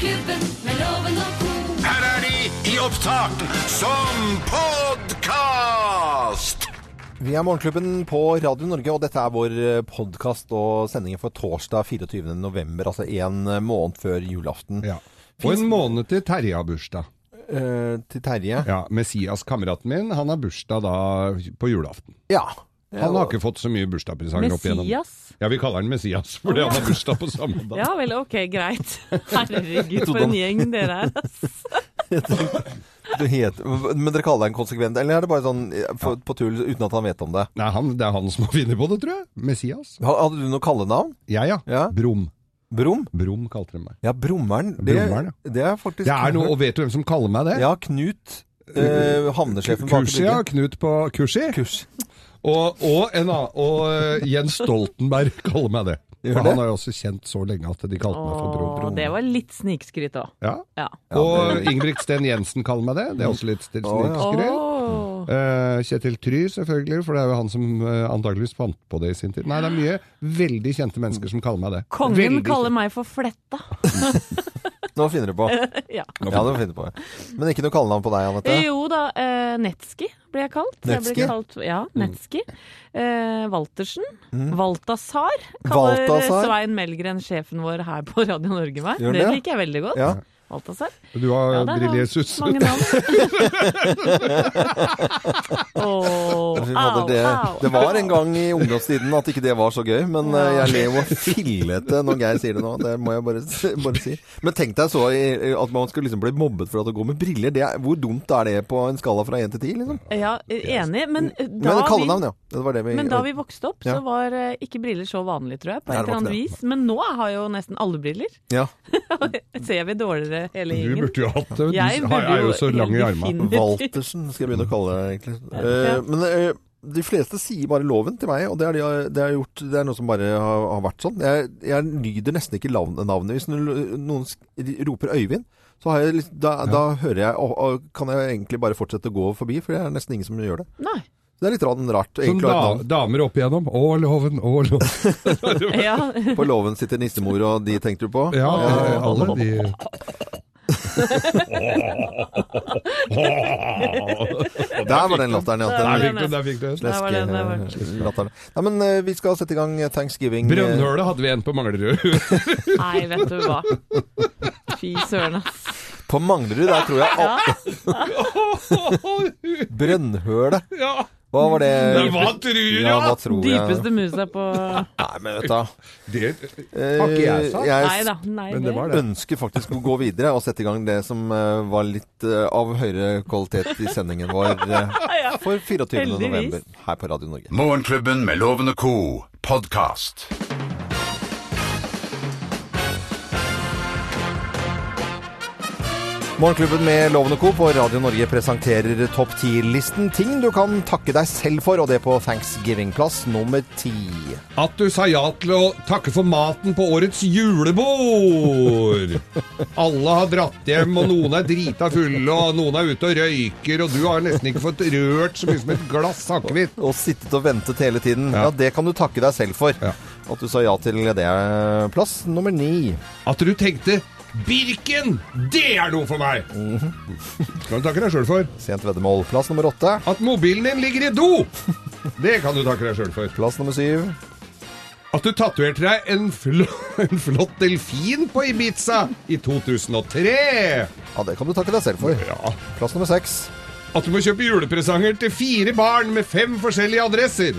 Morgenklubben med loven og co. Her er de i opptak som podkast! Vi er Morgenklubben på Radio Norge, og dette er vår podkast og sendingen for torsdag 24. november, altså en måned før julaften. Ja. Og en måned til Terje har bursdag. Eh, til Terje. Ja, Messias, kameraten min, han har bursdag da på julaften. Ja. Han har ikke fått så mye bursdagspresanger opp igjennom. Messias? Ja, vi kaller han Messias fordi han har bursdag på samme dag. Ja vel, ok, greit. Herregud, for en gjeng dere er. ass. Du heter, men dere kaller deg en konsekvent, eller er det bare sånn for, ja. på tull uten at han vet om det? Nei, han, det er han som har funnet på det, tror jeg. Messias. Hadde du noe kallenavn? Ja, ja. Ja. Brum. Brum? Brum kalte de meg. Ja, Brummeren. Det, Brummeren, ja. det er faktisk Det er noe, og vet du hvem som kaller meg det? Ja, Knut. Eh, havnesjefen bak Kursi, ja. Knut på Kursi. Kurs. Og, og, en og eh, Jens Stoltenberg kaller meg det. For han har jo også kjent så lenge at de kalte meg for Bro Åh, det var litt snikskryt òg. Ja. Ja. Og Ingebrigt Sten Jensen kaller meg det. Det er også litt snikskryt. Eh, Kjetil Try, selvfølgelig, for det er jo han som uh, antakeligvis fant på det i sin tid. Nei, det er mye veldig kjente mennesker som kaller meg det. Kongen Veldig kaller meg for Fletta. Nå finner du på. ja. Ja, du finner på. Men ikke noe kallenavn på deg, Anette? Jo da, eh, Netski ble jeg kalt. Jeg Netski? ble kalt ja, Netski. Eh, Waltersen. Valtasar kaller Valtasar? Svein Melgren, sjefen vår her på Radio Norge meg. Det det? liker jeg veldig godt. Ja. Valtasar. Du har Ja, det. Mange navn. Åh, au, det, au. det var en gang i ungdomstiden at ikke det var så gøy, men eh, jeg ler jo fillete når Geir sier det nå. Det må jeg bare, bare si. Men tenk deg så at man skal liksom bli mobbet for at du går med briller. Det er, hvor dumt er det på en skala fra 1 til 10? Liksom? Ja, enig, men da Men da vi kallenavn, ja. Det var det vi Men da vi vokste opp, Ja. så var eh, ikke briller så vanlig, tror jeg. På et eller annet vis. Men nå har jo nesten alle briller. Ja. Ser vi dårligere hele Du gjengen? burde jo hatt det. Du Jeg er jo så lang i armene. Waltersen skal jeg begynne å kalle det, egentlig. Ja. Uh, men uh, de fleste sier bare loven til meg, og det, er de, det, har gjort, det er noe som bare har, har vært sånn. Jeg, jeg nyder nesten ikke navnet. Hvis noen roper Øyvind, så har jeg, da, da, da hører jeg og, og kan jeg egentlig bare fortsette å gå forbi, for det er nesten ingen som gjør det. Nei. Det er litt rart, Som da, damer opp igjennom. Å, loven, å, loven. Ja. På låven sitter nissemor, og de tenkte du på? Ja, eh, alle de Der var den latteren, ja. Der Den fikk du, der fikk sleske latteren. Nei, men eh, vi skal sette i gang thanksgiving. Brønnhølet hadde vi en på Manglerud. Nei, vet du hva. Fy søren, ass. På Manglerud, der tror jeg. Brønnhølet. ja. Hva var det? Hva tror du, Ja, hva tror jeg? Dypeste musa på Nei, men vet du Det eh, Har ikke jeg sagt. Jeg Nei da. Nei, Men det var det. ønsker faktisk å gå videre og sette i gang det som eh, var litt eh, av høyere kvalitet i sendingen vår eh, for 24. Heldigvis. november her på Radio Norge. Morgenklubben med Loven og co. podkast. Morgenklubben med Loven og Co. på Radio Norge presenterer topp 10-listen. Ting du kan takke deg selv for, og det på Thanksgiving-plass nummer ti. At du sa ja til å takke for maten på årets julebord. Alle har dratt hjem, og noen er drita fulle, og noen er ute og røyker, og du har nesten ikke fått rørt så mye som et glass akevitt. Og sittet og ventet hele tiden. Ja. Ja. det kan du takke deg selv for. Ja. At du sa ja til det. Plass nummer ni. At du tenkte Birken, det er noe for meg! Skal du takke deg sjøl for. Sent veddemål. Plass nummer åtte. At mobilen din ligger i do! Det kan du takke deg sjøl for. Plass nummer syv. At du tatoverte deg en, fl en flott delfin på Ibiza i 2003. Ja, det kan du takke deg selv for. Ja. Plass nummer seks. At du må kjøpe julepresanger til fire barn med fem forskjellige adresser.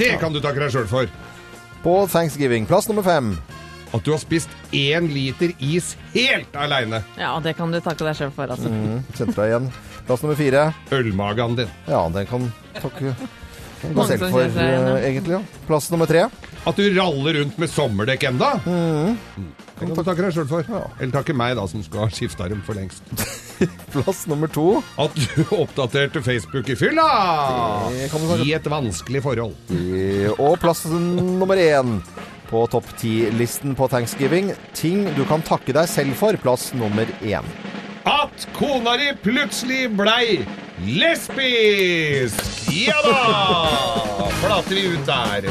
Det kan du takke deg sjøl for. På Thanksgiving. Plass nummer fem. At du har spist én liter is helt aleine. Ja, det kan du takke deg sjøl for, altså. Mm, Kjente deg igjen. Plass nummer fire. Ølmagen din. Ja, den kan takke deg selv for, seg igjen, ja. eh, egentlig. ja. Plass nummer tre. At du raller rundt med sommerdekk enda. Det kan du takke deg sjøl for. Eller takke meg, da, som skulle ha skifta dem for lengst. Plass nummer to. At du oppdaterte Facebook i fylla! I et vanskelig forhold. Og plass nummer én på topp ti-listen på Thanksgiving. Ting du kan takke deg selv for. Plass nummer én. At kona di plutselig blei lesbisk! Ja da! Flater vi ut der.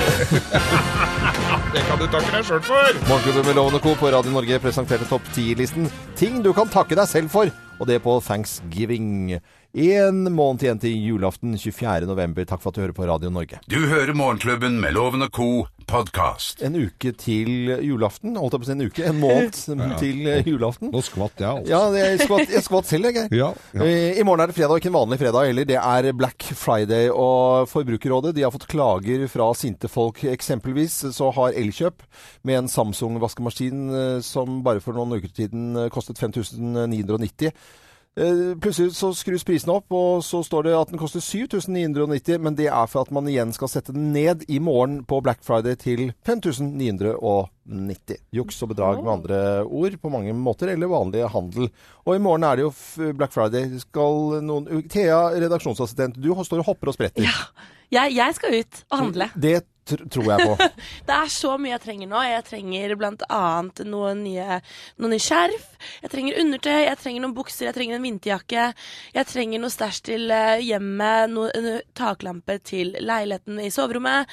Det kan du takke deg sjøl for. Morgenklubben med Lovende Co. på Radio Norge presenterte topp 10-listen ting du kan takke deg selv for, og det på thanksgiving. En måned igjen til julaften 24. november. Takk for at du hører på Radio Norge. Du hører Morgenklubben med Loven og Co. podkast. En uke til julaften. Holdt jeg på å si en uke? En måned til julaften. Nå skvatt jeg, altså. Ja, jeg skvatt, jeg skvatt selv, jeg. Ja, ja. Eh, I morgen er det fredag, ikke en vanlig fredag heller. Det er Black Friday. Og Forbrukerrådet de har fått klager fra sinte folk. Eksempelvis så har Elkjøp med en Samsung-vaskemaskin eh, som bare for noen uker siden eh, kostet 5990. Eh, Plutselig så skrus prisene opp, og så står det at den koster 7990, men det er for at man igjen skal sette den ned i morgen på Black Friday til 5990. Juks og bedrag med andre ord på mange måter, eller vanlig handel. Og i morgen er det jo Black Friday. Skal noen Thea, redaksjonsassistent, du står og hopper og spretter. Jeg, jeg skal ut og handle. Det tr tror jeg på. Det er så mye jeg trenger nå. Jeg trenger annet noen nye, noen nye skjerf. Jeg trenger undertøy, jeg trenger noen bukser, jeg trenger en vinterjakke. Jeg trenger noe stæsj til eh, hjemmet, noe, en taklampe til leiligheten i soverommet.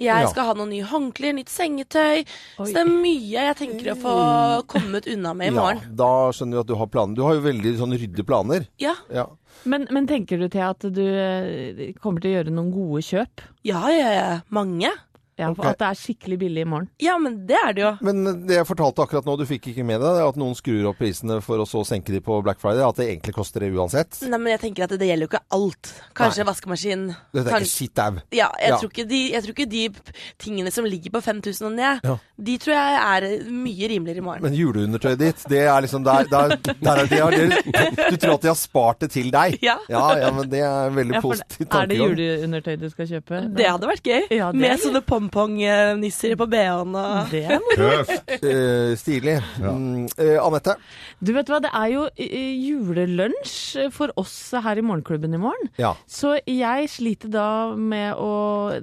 Jeg Ja. skal ha noen nye håndklær, nytt sengetøy. Oi. Så det er mye jeg tenker å få kommet unna med i Ja, morgen. da skjønner vi at du har planer. Du har jo veldig sånn rydde planer. Ja, Ja. Men, men tenker du til at du eh, kommer til å gjøre noen gode kjøp? ja, ja, ja. Mange. Ja, okay. At det er skikkelig billig i morgen? Ja, men det er det jo. Men det jeg fortalte akkurat nå, du fikk ikke med deg, det er at noen skrur opp prisene for å så senke de på Black Friday. At det egentlig koster det uansett. Nei, men jeg tenker at det gjelder jo ikke alt. Kanskje Nei. vaskemaskin. Dette er Kan- ikke sitt au. Ja, jeg, Ja. Tror ikke de, jeg tror ikke de tingene som ligger på 5000 og ned, Ja. de tror jeg er mye rimeligere i morgen. Men juleundertøyet ditt, det er liksom der, der, der er de, har- de, Du tror at de har spart det til deg? Ja. ja, ja, men det er en veldig positiv er det tankegang. juleundertøy du skal kjøpe? det hadde vært gøy. Ja, det Med sånne sånne pompongnisser på BH-en og Det er. Tøft. Eh, stilig. Ja. Mm, eh, Anette? Du vet hva, det er jo eh, julelunsj for oss her i Morgenklubben i morgen. Ja. Så jeg sliter da med å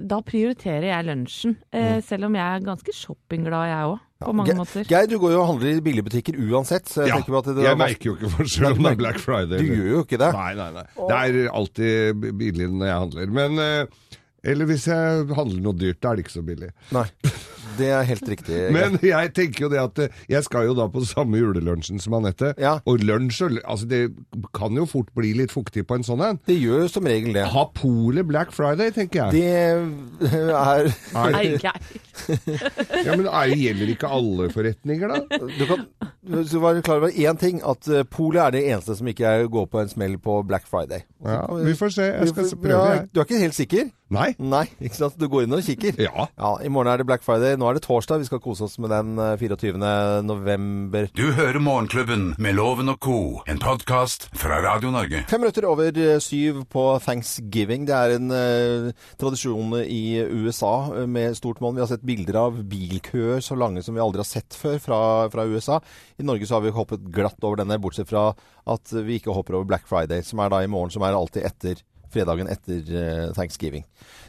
Da prioriterer jeg lunsjen. Mm. selv om jeg er ganske shoppingglad, jeg òg. På mange Ge- måter. Geir, du går jo og handler i billigbutikker uansett. Så jeg Ja, tenker på at det, jeg merker jo ikke forskjell om det er Black Friday. Du gjør jo ikke det. Nei, nei, nei. Det er alltid billig når jeg handler. Men eh, Eller hvis jeg handler noe dyrt, da er det ikke så billig. Nei. Det er helt riktig. Men jeg tenker jo det at eh, jeg skal jo da på samme julelunsjen som Anette. Ja. Og lunsj Altså, det kan jo fort bli litt fuktig på en sånn en. det gjør jo som regel det. Ha polet Black Friday, tenker jeg. Det er Nei, Geir. Ja, men er, gjelder ikke alle forretninger, da? Du kan du være klar over én ting, at eh, polet er det eneste som ikke er går på en smell på Black Friday. Ja, vi får se. Jeg skal prøve, ja. Du er ikke helt sikker? Nei? Nei, ikke sant? Du går inn og kikker. Ja. Ja, I morgen er det Black Friday. Nå er det torsdag. Vi skal kose oss med den eh, 24. november. Du hører Morgenklubben med Loven og Co., en podkast fra Radio Norge. Fem minutter over eh, syv på thanksgiving. Det er en eh, tradisjon i USA eh, med stort monn. Vi har sett bilder av bilkøer så lange som vi aldri har sett før fra, fra USA. I Norge så har vi hoppet glatt over denne, bortsett fra at vi ikke hopper over Black Friday, som er da i morgen, som er alltid etter fredagen etter eh, thanksgiving.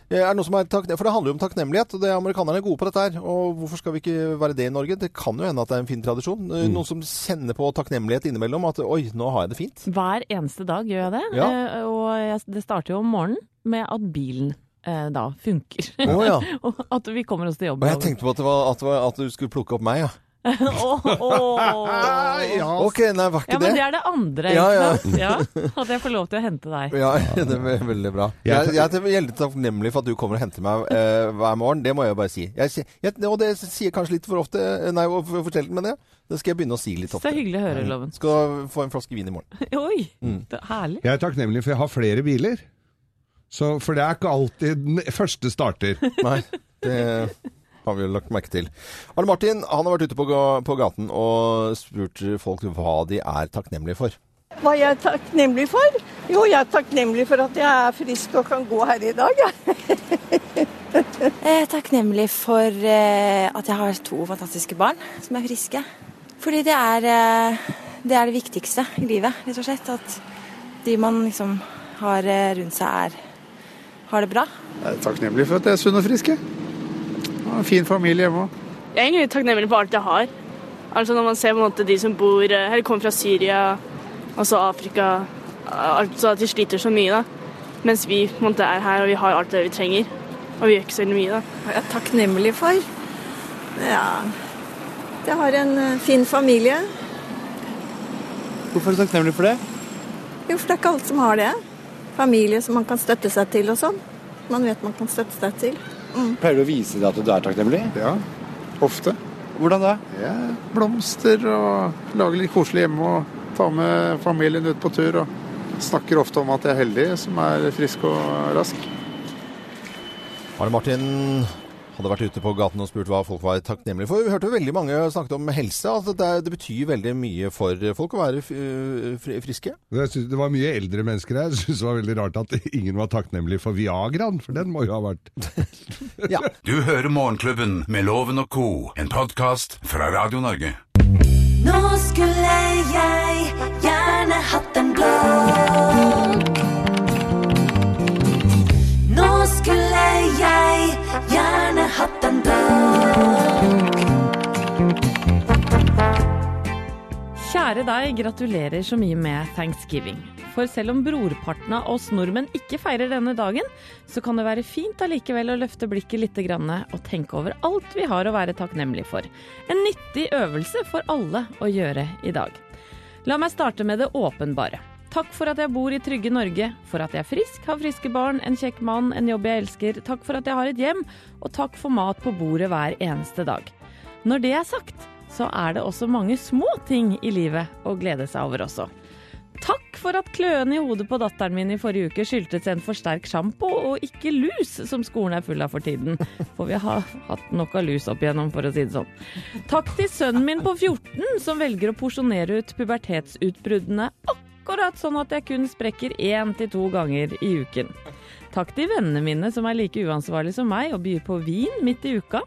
Eh, Er det noe som er For det handler jo om takknemlighet, og det er amerikanerne er gode på dette her. Og hvorfor skal vi ikke være det i Norge? Det kan jo hende at det er en fin tradisjon. Mm. Noen som kjenner på takknemlighet innimellom. At oi, nå har jeg det fint. Hver eneste dag gjør jeg det. Ja. Eh, og det starter jo om morgenen med at bilen eh, da funker. Oh, ja. og at vi kommer oss til jobb. Og jeg tenkte på at, det var, at, det var, at du skulle plukke opp meg, ja. Åh, oh. Ja, Ok, nei, var ikke Ja, men det det? er det andre. Ja, ja. ja. At jeg får lov til å hente deg. Ja, det er veldig bra. Jeg, jeg er veldig takknemlig for at du kommer og henter meg eh, hver morgen. Det må jeg bare si. Jeg, jeg, og det sier kanskje litt for ofte. eh, Nei, for, for sjelden, men det. Det skal jeg begynne å si litt Så ofte. hyggelig å høre, Loven. Skal få en flaske vin i morgen. Oi, Mm. det er herlig. Jeg er takknemlig for jeg har flere biler. Så, for det er ikke alltid den første starter. Nei, det har vi lagt merke til. Arne Martin han har vært ute på, på gaten og spurt folk hva de er takknemlige for. Hva jeg er takknemlig for? Jo, jeg er takknemlig for at jeg er frisk og kan gå her i dag. jeg. Jeg er takknemlig for eh, at jeg har to fantastiske barn som er friske. Fordi det er, eh, det er det viktigste i livet, rett og slett. At de man liksom har eh, rundt seg, er, har det bra. Jeg er takknemlig for at jeg er sunn og frisk. En fin familie hjemme òg. Jeg er egentlig takknemlig for alt jeg har. Altså Når man ser på en måte de som bor eh, Eller kommer fra Syria, altså Afrika altså At de sliter så mye, da. Mens vi på en måte er her og vi har alt det vi trenger. Og vi gjør ikke så veldig mye, da. Hva jeg er takknemlig for? Ja, jeg har en eh, fin familie. Hvorfor er du takknemlig for det? Jo, for det er ikke alle som har det. Familie som man kan støtte seg til og sånn. Man vet man kan støtte seg til. Mm. Pleier du å vise deg at du er takknemlig? Ja, ofte. Hvordan da? Ja, blomster og lage litt koselig hjemme og ta med familien ut på tur. og Snakker ofte om at jeg er heldig som er frisk og rask. Arne Martin hadde vært ute på gaten og spurt hva folk var takknemlige for. Vi hørte veldig mange snakket om helse. Altså det, det betyr veldig mye for folk å være friske. Synes det var mye eldre mennesker her. Jeg syns det var veldig rart at ingen var takknemlig for Viagraen, for den må jo ha vært Du hører Morgenklubben med Loven og co., en podkast fra Radio Norge. Nå skulle jeg gjerne hatt en blå. Nå skulle jeg gjerne. Kjære deg, gratulerer så mye med thanksgiving. For selv om brorparten av oss nordmenn ikke feirer denne dagen, så kan det være fint allikevel å løfte blikket litt og tenke over alt vi har å være takknemlig for. En nyttig øvelse for alle å gjøre i dag. La meg starte med det åpenbare. Takk for at jeg bor i trygge Norge, for at jeg er frisk, har friske barn, en kjekk mann, en jobb jeg elsker, takk for at jeg har et hjem, og takk for mat på bordet hver eneste dag. Når det er sagt, så er det også mange små ting i livet å glede seg over også. Takk for at kløene i hodet på datteren min i forrige uke skyldtes en for sterk sjampo og ikke lus, som skolen er full av for tiden. For vi har hatt nok av lus opp igjennom, for å si det sånn. Takk til sønnen min på 14 som velger å porsjonere ut pubertetsutbruddene akkurat sånn at jeg kun sprekker én til to ganger i uken. Takk til vennene mine som er like uansvarlige som meg og byr på vin midt i uka.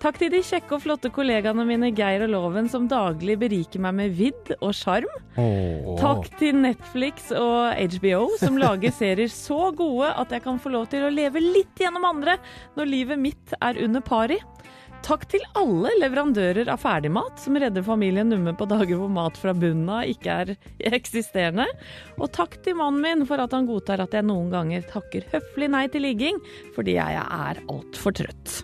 Takk til de kjekke og flotte kollegaene mine Geir og Loven som daglig beriker meg med vidd og sjarm. Takk til Netflix og HBO som lager serier så gode at jeg kan få lov til å leve litt gjennom andre når livet mitt er under pari. Takk til alle leverandører av ferdigmat som redder familien Numme på dager hvor mat fra bunnen av ikke er eksisterende. Og takk til mannen min for at han godtar at jeg noen ganger takker høflig nei til ligging fordi jeg er altfor trøtt.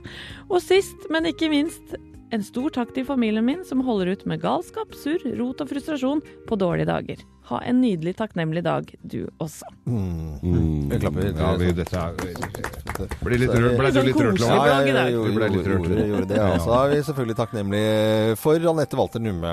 Og sist, men ikke minst, en stor takk til familien min som holder ut med galskap, surr, rot og frustrasjon på dårlige dager. Ha en nydelig takknemlig dag, du også. Vi klapper. Ja, vi, dette er Ble, litt rørt, ble du litt rørt, Loven? dag jeg, jeg, Ja, Vi ble litt rørt. gjorde, gjorde det. Og så er vi selvfølgelig takknemlige for Anette Walter Numme,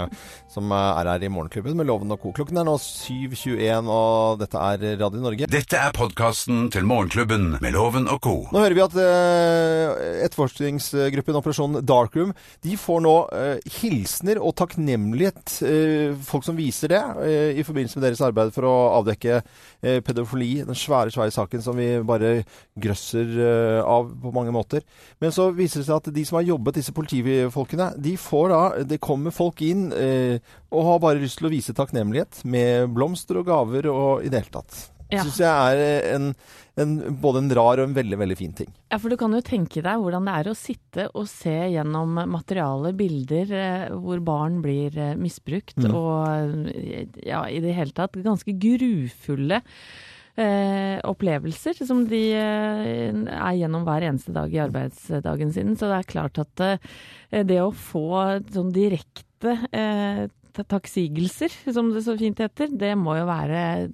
som er her i Morgenklubben med Loven og Co. Klokken er nå 7.21, og dette er Radio Norge. Dette er podkasten til Morgenklubben med Loven og co. Nå hører vi at eh, etterforskningsgruppen Operasjon Darkroom de får nå eh, hilsener og takknemlighet, eh, folk som viser det, eh, i forbindelse med deres arbeid for å avdekke eh, pedofili, den svære, svære saken som vi bare grøsser eh, av på mange måter. Men så viser det seg at de som har jobbet, disse politifolkene, de får da, det kommer folk inn eh, og har bare lyst til å vise takknemlighet med blomster og gaver og i det hele tatt. Ja. Synes jeg er en, en, både en rar og en veldig, veldig fin ting. Ja, for du kan jo tenke deg hvordan det er å sitte og se gjennom materiale, bilder eh, hvor barn blir eh, misbrukt, Mm. og eh, ja, i det hele tatt ganske grufulle eh, opplevelser som de eh, er gjennom hver eneste dag i arbeidsdagen sin. Så det er klart at eh, det å få sånn direkte eh, takksigelser, som det så fint heter, det må jo være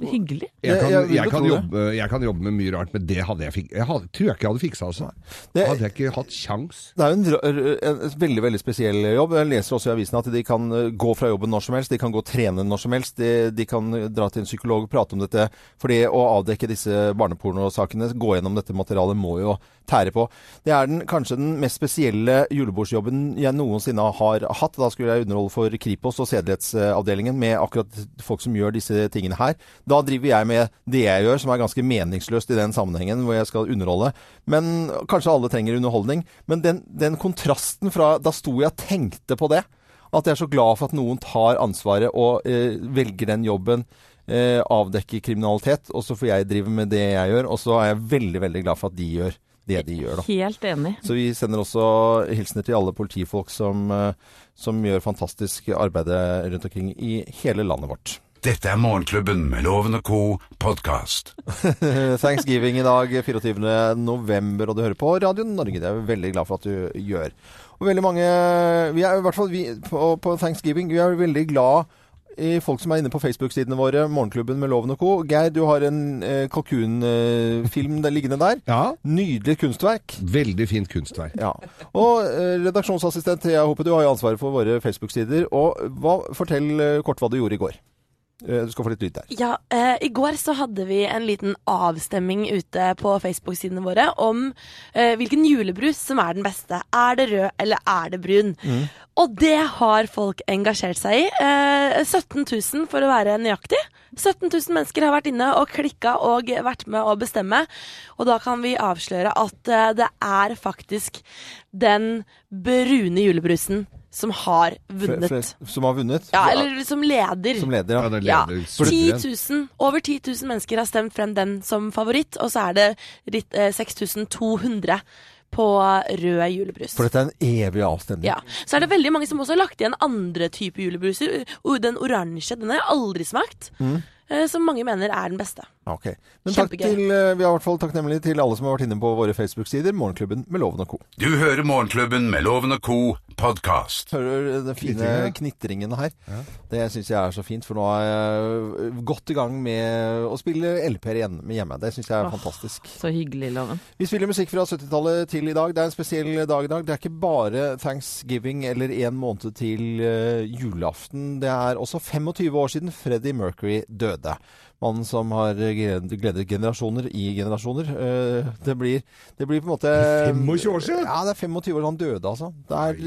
hyggelig. Jeg kan, Jeg- jeg kan jobbe, jeg kan jobbe med mye rart, men det hadde jeg fik Jeg hadde, tror jeg ikke jeg hadde fiksa, altså. Det- Hadde jeg ikke hatt kjangs. Det er jo en, en veldig veldig spesiell jobb. Jeg leser også i avisen at de kan eh, gå fra jobben når som helst. De kan gå og trene når som helst. De, de kan dra til en psykolog og prate om dette. For det å avdekke disse barnepornosakene, gå gjennom dette materialet, må jo tære på. Det er den, kanskje den mest spesielle julebordsjobben jeg noensinne har hatt. Da skulle jeg underholde for Kripos og sedelighetsavdelingen med akkurat folk som gjør disse tingene her. Da driver jeg med det jeg gjør, som er ganske meningsløst i den sammenhengen, hvor jeg skal underholde. Men kanskje alle trenger underholdning. Men den, den kontrasten fra Da sto jeg og tenkte på det. At jeg er så glad for at noen tar ansvaret og eh, velger den jobben. Eh, avdekker kriminalitet. Og så får jeg drive med det jeg gjør. Og så er jeg veldig, veldig glad for at de gjør det de gjør, da. Helt enig. Så vi sender også hilsener til alle politifolk som, eh, som gjør fantastisk arbeid rundt omkring i hele landet vårt. Dette er Morgenklubben med Loven og co. podkast. Thanksgiving i dag, 24. november, og du hører på Radio Norge. Det er vi veldig glad for at du gjør. Og veldig mange Vi er i hvert fall vi, på, på Thanksgiving vi er veldig glad i folk som er inne på Facebook-sidene våre, Morgenklubben med Loven og co. Geir, du har en eh, kalkunfilm der liggende der. Nydelig kunstverk. Veldig fint kunstverk. Ja. Og eh, redaksjonsassistent Thea Hoppe, du har jo ansvaret for våre Facebook-sider. Og hva, fortell eh, kort hva du gjorde i går. Eh, Du skal få litt lyd der. Ja, eh, I går så hadde vi en liten avstemming ute på Facebook-sidene våre om eh, hvilken julebrus som er den beste. Er det rød, eller er det brun? Og det har folk engasjert seg i. Eh, 17 000 for å være nøyaktig. 17 000 mennesker har vært inne og klikka og vært med å bestemme. Og da kan vi avsløre at eh, det er faktisk den brune julebrusen som har vunnet. Fle- fle- Som har vunnet? Ja, eller som leder. Som leder, ja. Ja, leder. ja. leder 10 000, over 10 000 mennesker har stemt frem den som favoritt, og så er det eh, 6200 på rød julebrus. For dette er en evig avstemning. Ja. Så er det veldig mange som også har lagt igjen andre typer julebruser. Den oransje, den har jeg aldri smakt. Mm. Eh, Som mange mener er den beste. Ok. Men takk til, eh, vi er i hvert fall takknemlige til alle som har vært inne på våre Facebook-sider. Morgenklubben med Loven og co. Du hører Morgenklubben med Loven og co. podkast. Hører den fine Knitringen. her. her. Det syns jeg er så fint, for nå er jeg godt i gang med å spille LP-er igjen med hjemme. Det syns jeg er Åh, fantastisk. Så hyggelig, Loven. Vi spiller musikk fra 70-tallet til i dag. Det er en spesiell dag i dag. Det er ikke bare thanksgiving eller en måned til eh, julaften. Det er også 25 år siden Freddie Mercury døde. döda Mannen som har gledet generasjoner i generasjoner. Eh, det, blir, det blir på en måte 25 år siden? Ja, det er 25 år han døde, altså. Er,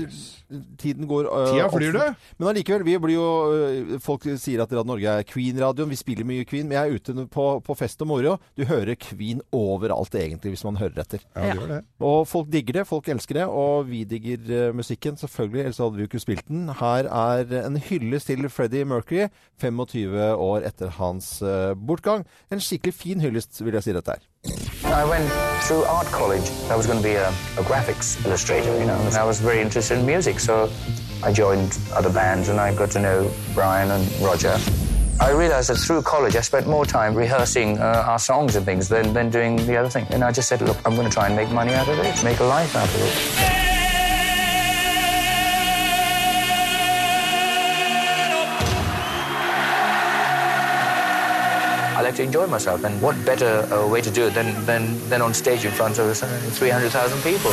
tiden går uh, Tida flyr, det. Men allikevel, vi blir jo eh, Folk sier at Radio Norge er Queen-radioen. Vi spiller mye Queen. Men jeg er ute på, på fest og moro. Du hører Queen overalt, egentlig, hvis man hører etter. Ja, det det. Og folk digger det, folk elsker det, og vi digger musikken, selvfølgelig, ellers hadde vi jo ikke spilt den. Her er en hyllest til Freddie Mercury, 25 år etter hans eh, En skikkelig fin hyllest, vil jeg si dette her. I went through art college. I was going to be a, a graphics illustrator, you know, and I was very interested in music, so I joined other bands and I got to know Brian and Roger. I realized that through college I spent more time rehearsing uh, our songs and things than, than doing the other thing. And I just said, look, I'm going to try and make money out of it, make a life out of it. I like to enjoy myself, and what better uh, way to do it than, than, than on stage in front of uh, 300,000 people?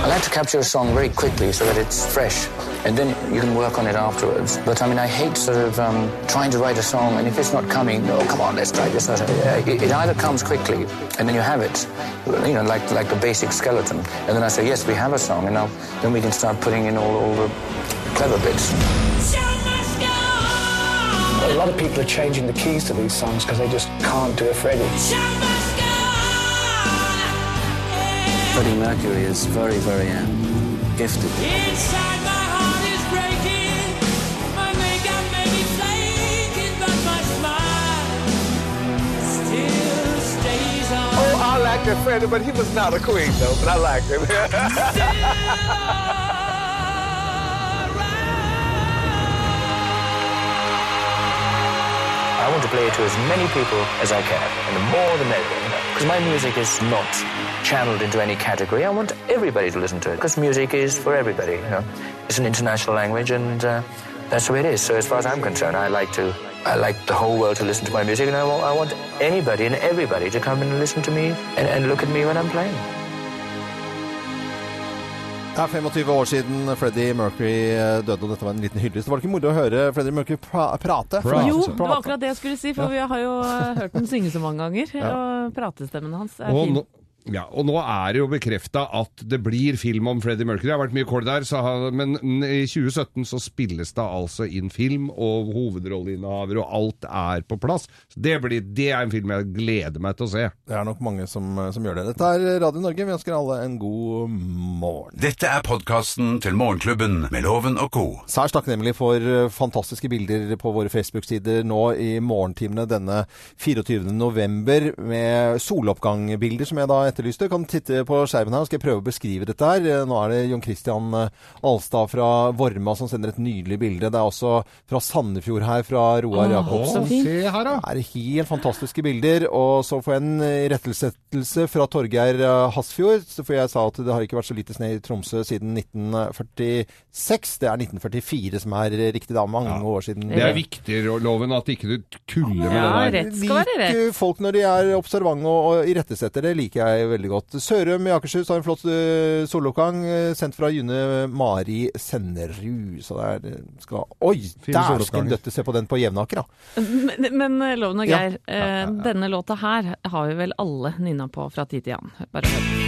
I like to capture a song very quickly so that it's fresh, and then you can work on it afterwards. But I mean, I hate sort of um, trying to write a song, and if it's not coming, oh, come on, let's try this. Uh, It, it either comes quickly, and then you have it, you know, like like a basic skeleton, and then I say, yes, we have a song, and now then we can start putting in all, all the clever bits. A lot of people are changing the keys to these songs because they just can't do a Freddie. Freddie Mercury is very, very um, gifted. But he was not a queen, though. But I liked him. I want to play it to as many people as I can, and the more the merrier. Because my music is not channeled into any category. I want everybody to listen to it, because music is for everybody. You know, it's an international language, and uh, that's the way it is. So as far as I'm concerned, I like to, I like the whole world to listen to my music, and I want, I want anybody and everybody to come and listen to me and, and look at me when I'm playing. Det er 25 år siden Freddie Mercury eh, døde, og dette var en liten hyllest. Var det ikke moro å høre Freddie Mercury pra prate? Jo, det var akkurat det jeg skulle si, for vi har jo eh, hørt den synge så mange ganger. Ja. Og pratestemmen hans er Og fin. Ja, og nå er det jo bekrefta at det blir film om Freddie Mercury. Det har vært mye kål der, så men i 2017 så spilles det altså inn film, og hovedrolleinnehaver og alt er på plass. Så det, blir, det er en film jeg gleder meg til å se. Det er nok mange som, som gjør det. Dette er Radio Norge. Vi ønsker alle en god morgen. Dette er podkasten til Morgenklubben med Loven og co. Særs takknemlig for eh, fantastiske bilder på våre Facebook-sider nå i morgentimene denne 24. november med soloppgangbilder som jeg da etterlyste. Kan titte på skjermen her, skal jeg prøve å beskrive dette her. Eh, Nå er det Jon Christian eh, Alstad fra Vorma som sender et nydelig bilde. Det er også fra Sandefjord her, fra Roar Åh, Jacobsen. Se her, da. Det er helt fantastiske bilder. Og så får jeg en eh, rettelsettelse fra Torgeir Hasfjord. For jeg sa at det har ikke vært så lite snø i Tromsø siden 1946. Det er 1944 som er riktig da. Mange år siden. Det er viktig, Loven, at ikke du tuller med det der. Lik folk når de er observante og, og irettesetter. Det liker jeg veldig godt. Sørum i Akershus har en flott uh, soloppgang uh, sendt fra June Mari Sennerud. Så er uh, skal Oi! der Dæsken en døtte! Se på den på Jevnaker, da. Men, men eh, Loven og Ja. Geir, ja, denne låta her har vi vel alle nynna på fra tid til annen. Bare hør.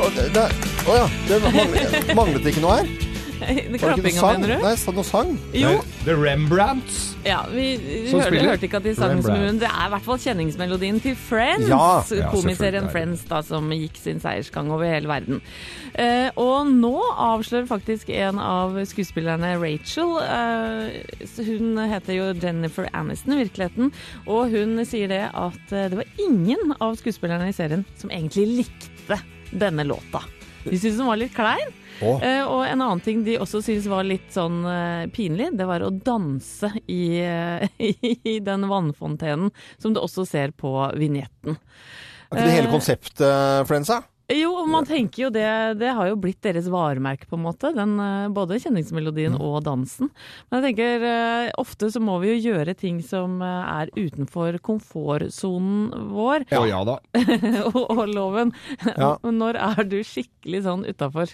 Å det- ja. Det manglet, manglet ikke noe her? Klappinga, mener du? Nei, sa det noe sang? Jo. The Rembrandts. Ja, vi, vi hørte, hørte ikke at de sang så mye, men det er i hvert fall kjenningsmelodien til Friends. Ja. Ja, komiserien er. Friends da, som gikk sin seiersgang over hele verden. Uh, og nå avslører faktisk en av skuespillerne Rachel uh, Hun heter jo Jennifer Aniston i virkeligheten, og hun sier det at eh, det var ingen av skuespillerne i serien som egentlig likte denne låta. De syntes den var litt klein. Oh. Uh, og en annen ting de også syntes var litt sånn uh, pinlig, det var å danse i, uh, i den vannfontenen som du også ser på vignetten. Er ikke det hele konseptet, Friendsa? Jo, og man tenker jo det Det har jo blitt deres varemerke, på en måte. Den, eh, både kjenningsmelodien Mm. og dansen. Men jeg tenker eh, ofte så må vi jo gjøre ting som eh, er utenfor komfortsonen vår. Ja, ja da. og, og loven. Ja. Når er du skikkelig sånn utafor?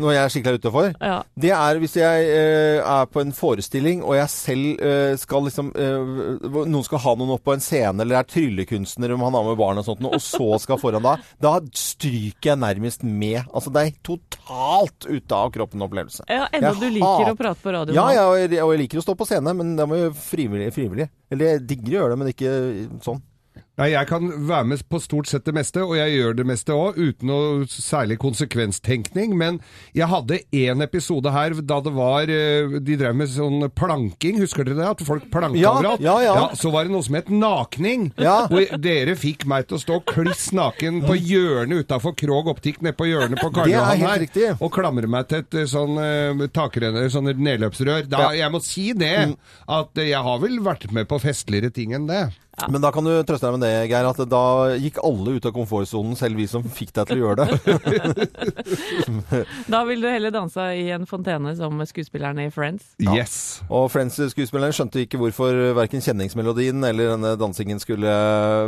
Når jeg er skikkelig utafor? Ja. Det er hvis jeg eh, er på en forestilling, og jeg selv eh, skal liksom eh, Noen skal ha noen opp på en scene, eller er tryllekunstner om han har med barn og sånt, og så skal foran da. Da stryker jeg nærmest med. Altså det er totalt ute av kroppen-opplevelse. Ja, enda du liker å prate på radio Ja, ja, og jeg, og jeg liker å stå på scene, men da må jeg frivillig. frivillig. Eller jeg digger å gjøre det, men ikke sånn. Nei, Jeg kan være med på stort sett det meste, og jeg gjør det meste òg, uten noe særlig konsekvenstenkning. Men jeg hadde én episode her da det var eh, De drev med sånn planking, husker dere det? At folk planka Ja, overalt? ja, ja. Så var det noe som het nakning. Ja. Og dere fikk meg til å stå kliss naken på hjørnet utafor Krog Optikk, nede på hjørnet på Karl Johan her, riktig. og klamre meg til et eh, sånn uh, takrenner, sånne nedløpsrør. Da, Ja. Jeg må si det, at eh, jeg har vel vært med på festligere ting enn det. Men da kan du trøste deg med det, Geir, at da gikk alle ut av komfortsonen, selv vi som fikk deg til å gjøre det. Da vil du heller danse i en fontene som skuespillerne i Friends. Yes. Og Friends-skuespilleren skjønte ikke hvorfor verken kjenningsmelodien eller denne dansingen skulle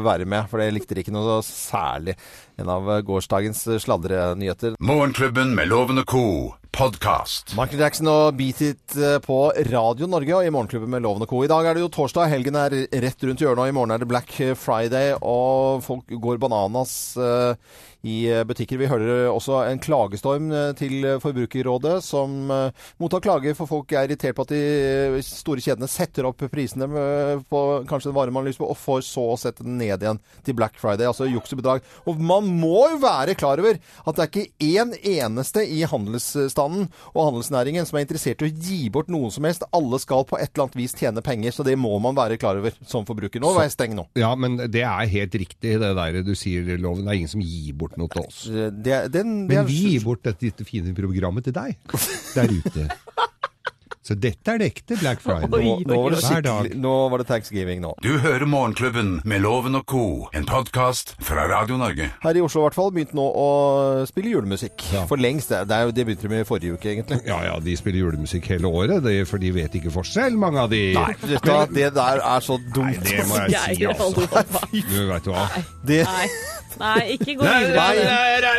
være med, for det likte de ikke noe særlig. En av gårsdagens sladrenyheter. Morgenklubben med lovende og co. podkast. Michael Jackson og Beat It eh, på Radio Norge og i Morgenklubben med Loven og Co. I dag er det jo torsdag, helgen er rett rundt hjørnet, og i morgen er det Black Friday, og folk går bananas eh, i butikker. Vi hører også en klagestorm eh, til Forbrukerrådet, som eh, mottar klager for folk er irritert på at de eh, store kjedene setter opp prisene eh, på kanskje en vare man har lyst på, og får så å sette den ned igjen til Black Friday, altså juks og bedrag. Og man må jo være klar over at det er ikke én eneste i handelsstanden og handelsnæringen som er interessert i å gi bort noe som helst. Alle skal på et eller annet vis tjene penger, så det må man være klar over som forbruker. Nå var jeg steng nå. Ja, men det er helt riktig det der du sier, Loven. Det er ingen som gir bort noe til oss. Det, den, det Men vi gir bort dette fine programmet til deg der ute. Så dette er det ekte Black Friday. nå, nå, var det nå var det thanksgiving nå. Du hører Morgenklubben med Loven og co., en podkast fra Radio Norge. Her i Oslo i hvert fall begynte nå å spille julemusikk. For lengst. Det, det, det begynte de med i forrige uke, egentlig. Ja, ja, de spiller julemusikk hele året, det, for de vet ikke forskjell, mange av de. Nei, vet du hva, det der er så dumt. Nei, det må jeg si, altså. Du veit hva. Det, Nei, ikke gå videre.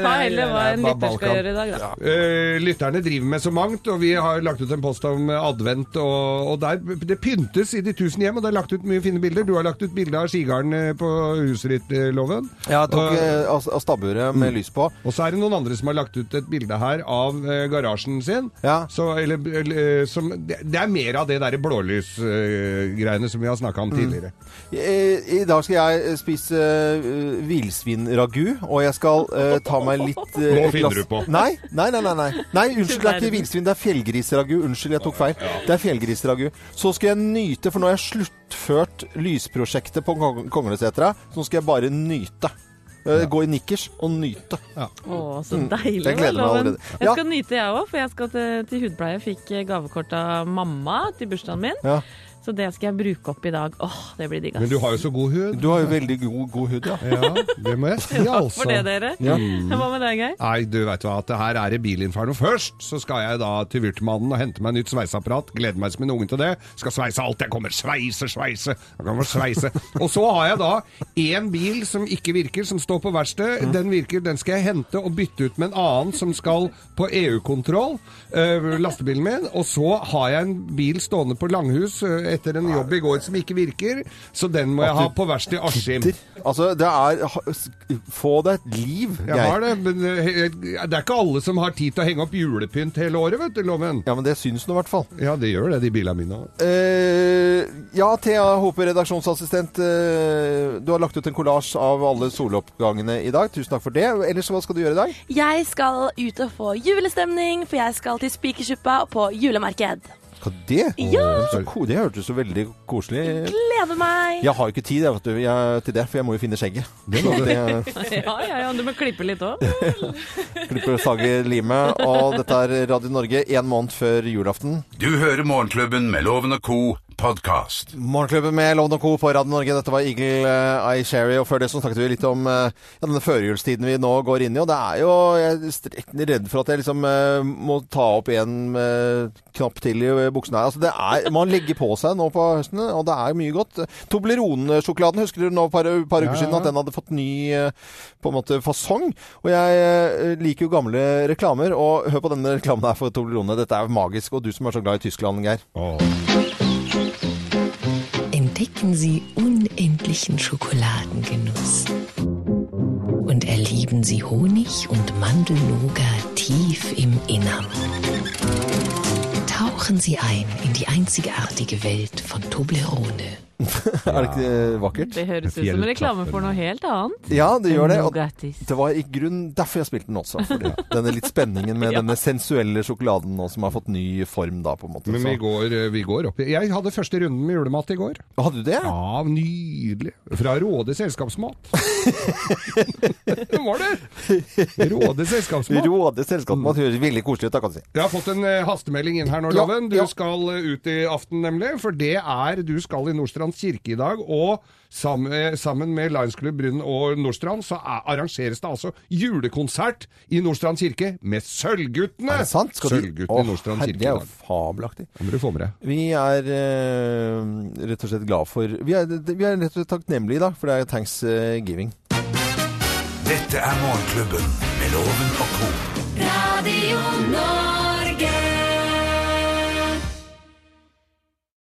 Ta heller hva en lytter skal gjøre i dag, da. Eh, lytterne driver med så mangt, og vi har lagt ut en post om advent. Og, og der, det pyntes i de tusen hjem, og det er lagt ut mye fine bilder. Du har lagt ut bilde av skigarden eh, på huset ditt, eh, Loven. Ja, jeg tok Og- eh, av, stabburet med lys på. Og så er det noen andre som har lagt ut et bilde her av garasjen sin. Så, eller, eller, som, det, er mer av det derre blålysgreiene som vi har snakka om tidligere. I, I dag skal jeg spise uh, villsvinragu, og jeg skal uh, ta meg litt uh, Nå finner glass- du på. Nei, nei, nei. nei, nei. nei unnskyld, det er ikke villsvin, det er fjellgrisragu. Unnskyld, jeg tok feil. Det er fjellgrisragu. Så skal jeg nyte, for nå har jeg sluttført lysprosjektet på Kong- Konglesetra. Så nå skal jeg bare nyte. Ja. Gå i nikkers og nyte. Å, så Mm. deilig. Jeg gleder meg allerede. Jeg Ja. skal nyte, jeg òg, for jeg skal til, til hudpleie. Fikk eh, gavekort av mamma til bursdagen min. Ja. Så det skal jeg bruke opp i dag. Åh, det blir digg. Men du har jo så god hud. Du har jo veldig god, god hud, ja. Ja, det må jeg si, Takk altså. for det, dere. Ja. Hva med deg, Geir? Nei, du vet hva, at her er det bilinferno først. Så skal jeg da til Vyrtmannen og hente meg nytt sveiseapparat. Gleder meg som en unge til det. Skal sveise alt jeg kommer. Sveise, sveise. Jeg kommer sveise. Og så har jeg da én bil som ikke virker, som står på verksted. Den virker, den skal jeg hente og bytte ut med en annen som skal på EU-kontroll. øh, lastebilen min. Og så har jeg en bil stående på Langhus øh, etter en jobb i går som ikke virker. Så den må jeg ha på verksted i Askim. Altså, det er Få deg et liv, Jeg har det, men eh, det er ikke alle som har tid til å henge opp julepynt hele året, vet du, Loven. Ja, men det syns nå i hvert fall. Ja, det gjør det, de bilene mine. Eh, ja, Thea Håpe, redaksjonsassistent. eh, du har lagt ut en kollasj av alle soloppgangene i dag. Tusen takk for det. Ellers, hva skal du gjøre i dag? Jeg skal ut og få julestemning, for jeg skal til Spikersuppa på julemarked. Skal det? Ja! Så det hørtes så veldig koselig Gleder meg! Jeg har jo ikke tid jeg, vet du, jeg, til det, for jeg må jo finne skjegget. Det må du. Ja, ja, ja, du må klippe litt òg. Klipper, sager, limet. Og dette er Radio Norge én måned før julaften. Du hører Morgenklubben med Loven og co. podkast. Morgenklubben med London Co. på Radio Norge. Dette var Eagle uh, Eye Sherry. Og før det så snakket vi litt om eh, ja, denne førjulstiden vi nå går inn i. Og det er jo Jeg er redd for at jeg liksom eh, må ta opp en eh, knapp til i buksene her. Altså det er Man legger på seg nå på høsten, og det er mye godt. Toblerone-sjokoladen, husker du nå et par uker Ja, ja. siden at den hadde fått ny eh, på en måte fasong? Og jeg eh, liker jo gamle reklamer, og hør på denne reklamen her for Toblerone. Dette er magisk. Og du som er så glad i Tyskland, Geir. Entdecken Sie unendlichen Schokoladengenuss. Und erleben Sie Honig und Mandelnougat tief im Innern. Tauchen Sie ein in die einzigartige Welt von Toblerone. er det ikke eh, vakkert? Det høres ut som en reklame for noe helt annet. Ja, det gjør det. Og det var i grunn derfor jeg spilte den også. Fordi denne litt spenningen med Ja. denne sensuelle sjokoladen nå, som har fått ny form, da, på en måte. Men vi går, eh, vi går opp Jeg hadde første runden med julemat i går. Hadde du det? Ja, nydelig. Fra Råde selskapsmat. Det var det! Råde selskapsmat. Råde selskapsmat høres veldig koselig ut, da, kan du si. Jeg har fått en eh, hastemelding inn her nå, Ja, Loven. Du ja. skal eh, ut i aften, nemlig. For det er Du skal i Nordstrand kirke i dag. Og sammen, eh, sammen med Lions Club Brunn og Nordstrand så er, arrangeres det altså julekonsert i Nordstrand kirke med Sølvguttene! Er det sant? Skal Sølvguttene du... i Nordstrand herre, kirke Det er jo fabelaktig. Det må du få med deg. Vi er uh, rett og slett glad for Vi er, vi er rett og slett takknemlige i dag, for det er thanksgiving. Dette er Morgenklubben med Loven og co. Radio Norge.